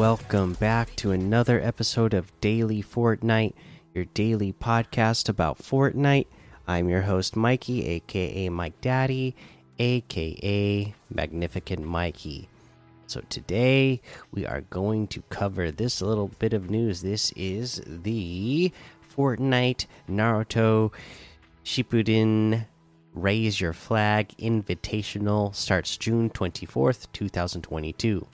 Welcome back to another episode of Daily Fortnite, your daily podcast about Fortnite. I'm your host, Mikey, aka Mike Daddy, aka Magnificent Mikey. So, today we are going to cover this little bit of news. This is the Fortnite Naruto Shippuden Raise Your Flag Invitational starts June 24th, 2022.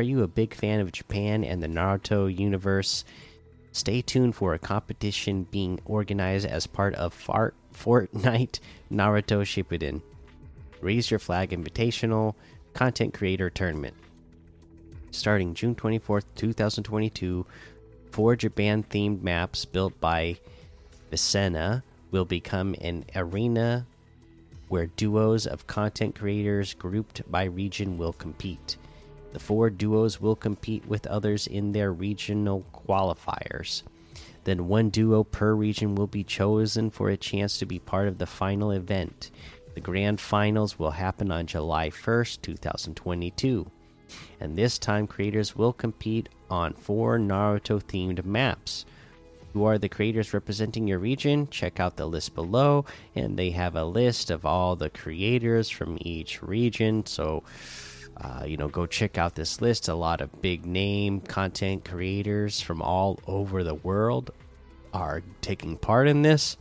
Are you a big fan of Japan and the Naruto universe? Stay tuned for a competition being organized as part of Fart Fortnite Naruto Shippuden. Raise Your Flag Invitational Content Creator Tournament. Starting June 24th, 2022, four Japan themed maps built by Vysena will become an arena where duos of content creators grouped by region will compete. The four duos will compete with others in their regional qualifiers. Then one duo per region will be chosen for a chance to be part of the final event. The grand finals will happen on July 1st, 2022. And this time, creators will compete on four Naruto themed maps. Who are the creators representing your region? Check out the list below, and they have a list of all the creators from each region. So, uh, you know, go check out this list. A lot of big name content creators from all over the world are taking part in this.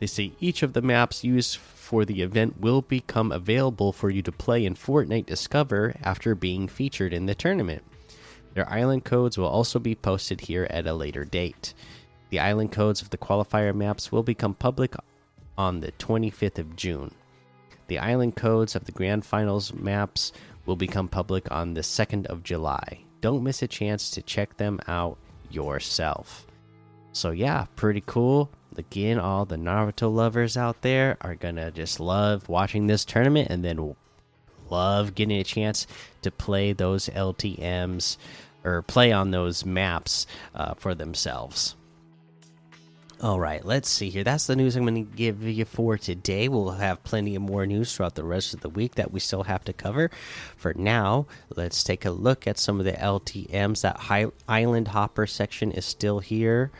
They say each of the maps used for the event will become available for you to play in Fortnite Discover after being featured in the tournament. Their island codes will also be posted here at a later date. The island codes of the qualifier maps will become public on the 25th of June. The island codes of the grand finals maps will become public on the 2nd of July. Don't miss a chance to check them out yourself. So, yeah, pretty cool. Again, all the Naruto lovers out there are gonna just love watching this tournament and then love getting a chance to play those LTMs or play on those maps uh, for themselves. All right, let's see here. That's the news I'm going to give you for today. We'll have plenty of more news throughout the rest of the week that we still have to cover. For now, let's take a look at some of the LTMs. That high Island Hopper section is still here.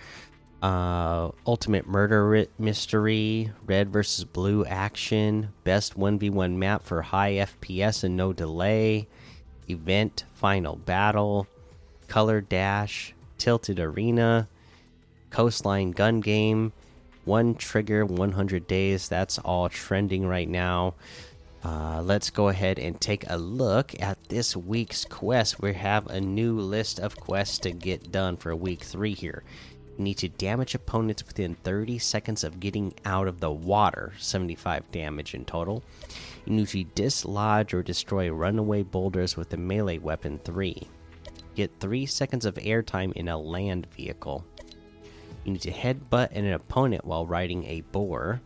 Uh, Ultimate Murder Mystery, Red versus Blue action, Best 1v1 map for high FPS and no delay, Event Final Battle, Color Dash, Tilted Arena Coastline Gun Game, One Trigger 100 Days. That's all trending right now. Uh, let's go ahead and take a look at this week's quest. We have a new list of quests to get done for week three here. You need to damage opponents within 30 seconds of getting out of the water, 75 damage in total. You need to dislodge or destroy runaway boulders with a melee weapon 3. Get 3 seconds of airtime in a land vehicle. You need to headbutt an opponent while riding a boar.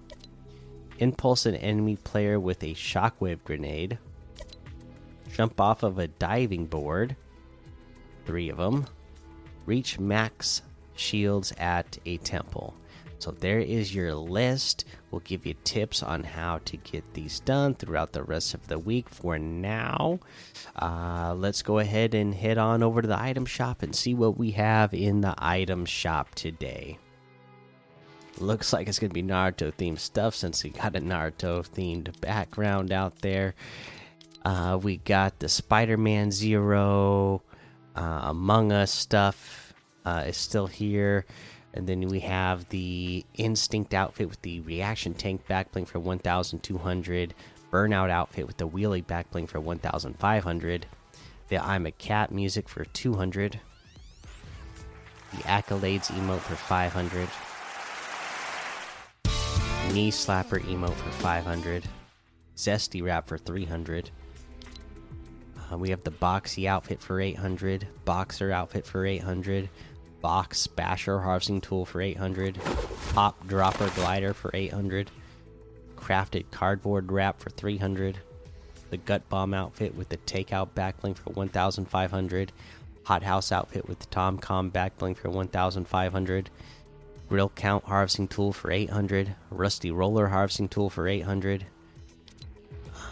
Impulse an enemy player with a shockwave grenade. Jump off of a diving board. Three of them. Reach max shields at a temple. So there is your list. We'll give you tips on how to get these done throughout the rest of the week. For now, uh, let's go ahead and head on over to the item shop and see what we have in the item shop today. Looks like it's going to be Naruto themed stuff since we got a Naruto themed background out there. Uh, we got the Spider Man Zero, uh, Among Us stuff uh, is still here. And then we have the Instinct outfit with the Reaction Tank backbling for 1,200. Burnout outfit with the Wheelie backbling for 1,500. The I'm a Cat music for 200. The Accolades emote for 500. Knee Slapper emote for 500. Zesty Wrap for 300. Uh, we have the Boxy outfit for 800. Boxer outfit for 800 box basher harvesting tool for 800 pop dropper glider for 800 crafted cardboard wrap for 300 the gut bomb outfit with the takeout backbling for 1500 hot house outfit with the tom com backbling for 1500 grill count harvesting tool for 800 rusty roller harvesting tool for 800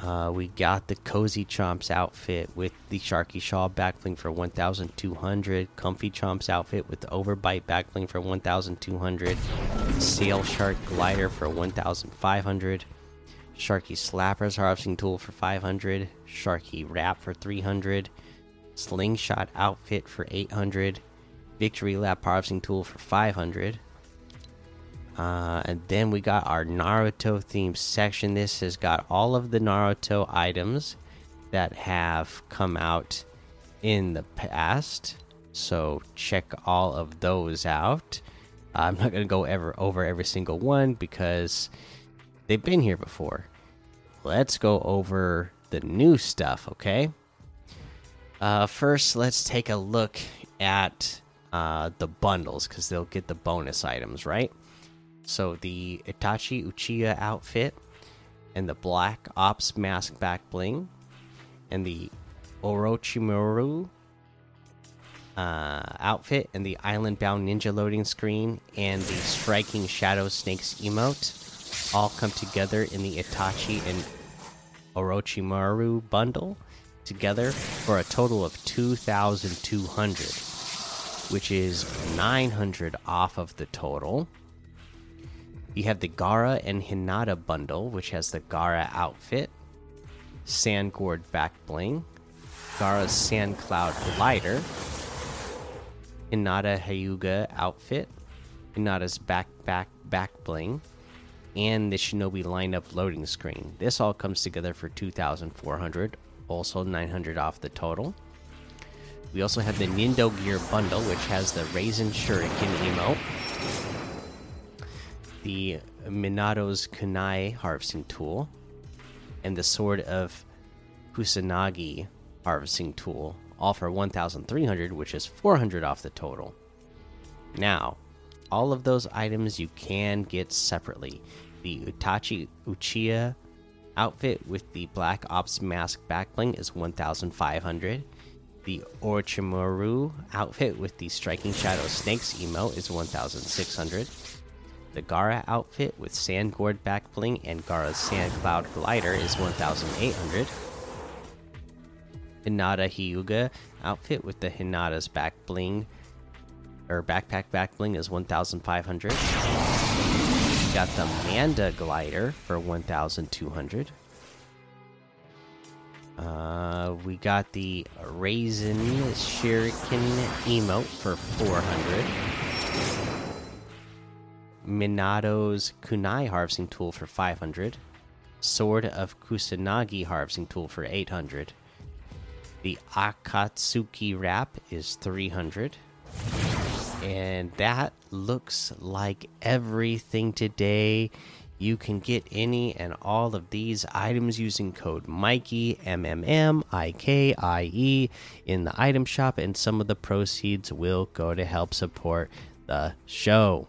Uh, we got the Cozy Chomps outfit with the Sharky Shaw backbling for 1,200. Comfy Chomps outfit with the Overbite backbling for 1,200. Sail Shark glider for 1,500. Sharky Slappers harvesting tool for 500. Sharky wrap for 300. Slingshot outfit for 800. Victory lap harvesting tool for 500. Uh, and then we got our Naruto themed section. This has got all of the Naruto items that have come out in the past. So check all of those out. I'm not going to go ever over every single one because they've been here before. Let's go over the new stuff, okay? Uh, first, let's take a look at uh, the bundles because they'll get the bonus items, right? So the Itachi Uchiha outfit and the Black Ops mask back bling and the Orochimaru uh, outfit and the Island Bound Ninja loading screen and the Striking Shadow Snakes emote all come together in the Itachi and Orochimaru bundle together for a total of 2,200, which is 900 off of the total. You have the Gaara and Hinata bundle, which has the Gaara outfit, Sand Gourd back bling, Gaara's Sand Cloud glider, Hinata Hyuga outfit, Hinata's back back back bling, and the Shinobi lineup loading screen. This all comes together for 2,400, also 900 off the total. We also have the Nindo Gear bundle, which has the Rasenshuriken emote the Minato's Kunai harvesting tool and the Sword of Kusanagi harvesting tool, all for 1,300, which is 400 off the total. Now, all of those items you can get separately. The Itachi Uchiha outfit with the Black Ops mask backbling is 1,500. The Orochimaru outfit with the Striking Shadow Snakes emo is 1,600. The Gaara outfit with Sand Gourd back bling and Gaara's Sand Cloud glider is 1,800. Hinata Hyuga outfit with the Hinata's back bling or backpack back bling is 1,500. Got the Manda glider for 1,200. Uh, we got the Rasenshuriken emote for 400. Minato's Kunai harvesting tool for 500. Sword of Kusanagi harvesting tool for 800. The Akatsuki wrap is 300. And that looks like everything today. You can get any and all of these items using code Mikey M M M I K I E in the item shop, and some of the proceeds will go to help support the show.